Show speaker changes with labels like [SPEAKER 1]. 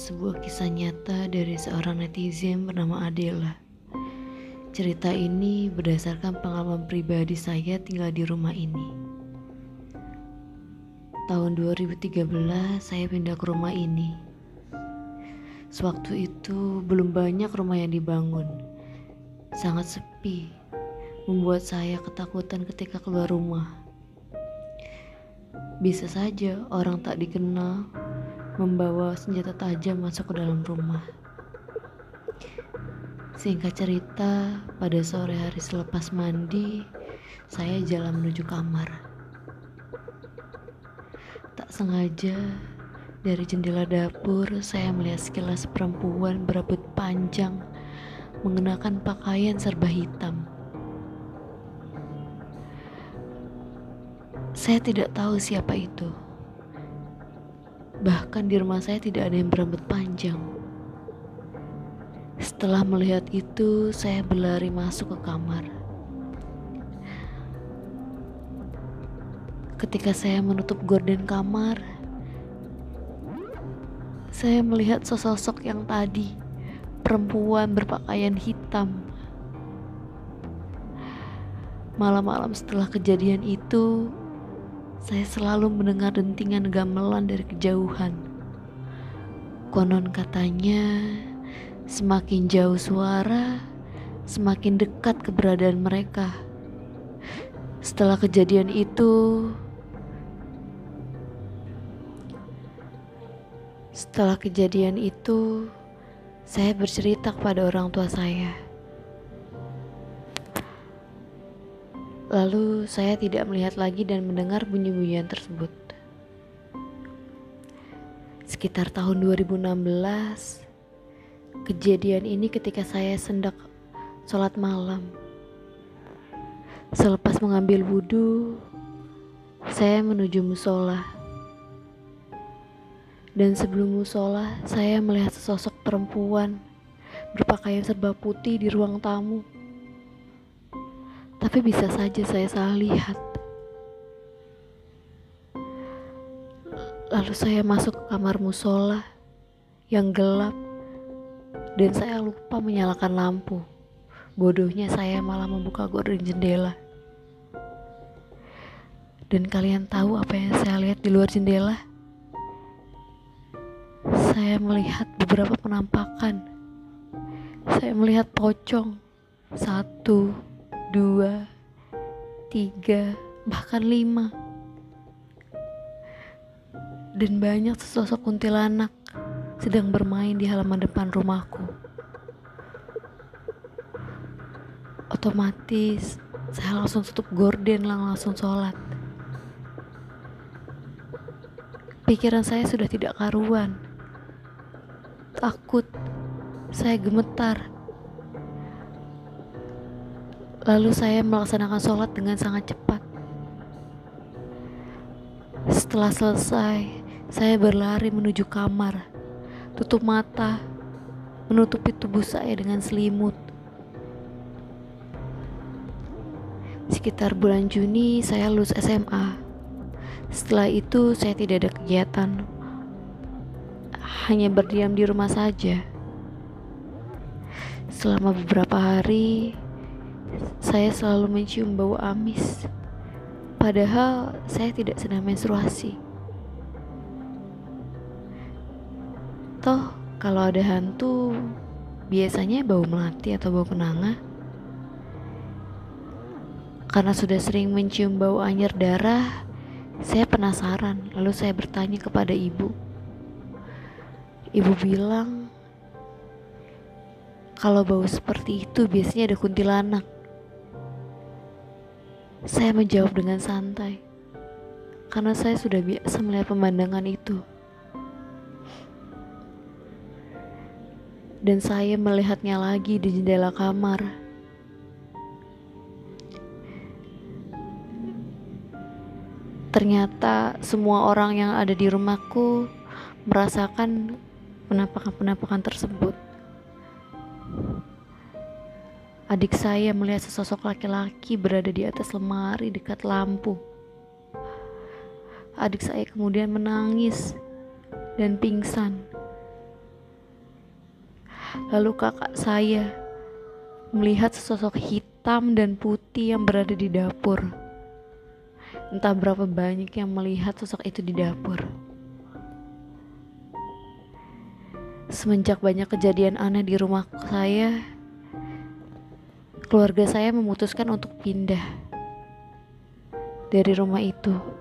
[SPEAKER 1] sebuah kisah nyata dari seorang netizen bernama Adela. Cerita ini berdasarkan pengalaman pribadi saya tinggal di rumah ini. Tahun 2013 saya pindah ke rumah ini. Sewaktu itu belum banyak rumah yang dibangun. Sangat sepi, membuat saya ketakutan ketika keluar rumah. Bisa saja orang tak dikenal membawa senjata tajam masuk ke dalam rumah. Singkat cerita, pada sore hari selepas mandi, saya jalan menuju kamar. Tak sengaja, dari jendela dapur saya melihat sekilas perempuan berambut panjang mengenakan pakaian serba hitam. Saya tidak tahu siapa itu. Bahkan di rumah saya tidak ada yang berambut panjang. Setelah melihat itu, saya berlari masuk ke kamar. Ketika saya menutup gorden kamar, saya melihat sosok yang tadi, perempuan berpakaian hitam. Malam-malam setelah kejadian itu, saya selalu mendengar dentingan gamelan dari kejauhan. Konon katanya, semakin jauh suara, semakin dekat keberadaan mereka. Setelah kejadian itu, setelah kejadian itu, saya bercerita kepada orang tua saya. Lalu saya tidak melihat lagi dan mendengar bunyi-bunyian tersebut. Sekitar tahun 2016, kejadian ini ketika saya sendak sholat malam. Selepas mengambil wudhu, saya menuju musola. Dan sebelum musola, saya melihat sesosok perempuan berpakaian serba putih di ruang tamu. Tapi bisa saja saya salah lihat. Lalu saya masuk ke kamar musola yang gelap dan saya lupa menyalakan lampu. Bodohnya saya malah membuka gorden jendela. Dan kalian tahu apa yang saya lihat di luar jendela? Saya melihat beberapa penampakan. Saya melihat pocong. Satu, dua, tiga, bahkan lima. Dan banyak sesosok kuntilanak sedang bermain di halaman depan rumahku. Otomatis saya langsung tutup gorden langsung sholat. Pikiran saya sudah tidak karuan. Takut, saya gemetar Lalu saya melaksanakan sholat dengan sangat cepat. Setelah selesai, saya berlari menuju kamar, tutup mata, menutupi tubuh saya dengan selimut. Sekitar bulan Juni, saya lulus SMA. Setelah itu, saya tidak ada kegiatan, hanya berdiam di rumah saja. Selama beberapa hari, saya selalu mencium bau amis, padahal saya tidak sedang menstruasi. Toh, kalau ada hantu, biasanya bau melati atau bau kenanga. Karena sudah sering mencium bau anyir darah, saya penasaran, lalu saya bertanya kepada ibu. Ibu bilang, kalau bau seperti itu biasanya ada kuntilanak. Saya menjawab dengan santai, karena saya sudah biasa melihat pemandangan itu. Dan saya melihatnya lagi di jendela kamar. Ternyata semua orang yang ada di rumahku merasakan penampakan-penampakan tersebut. Adik saya melihat sesosok laki-laki berada di atas lemari dekat lampu. Adik saya kemudian menangis dan pingsan. Lalu kakak saya melihat sesosok hitam dan putih yang berada di dapur. Entah berapa banyak yang melihat sosok itu di dapur. Semenjak banyak kejadian aneh di rumah saya, keluarga saya memutuskan untuk pindah dari rumah itu.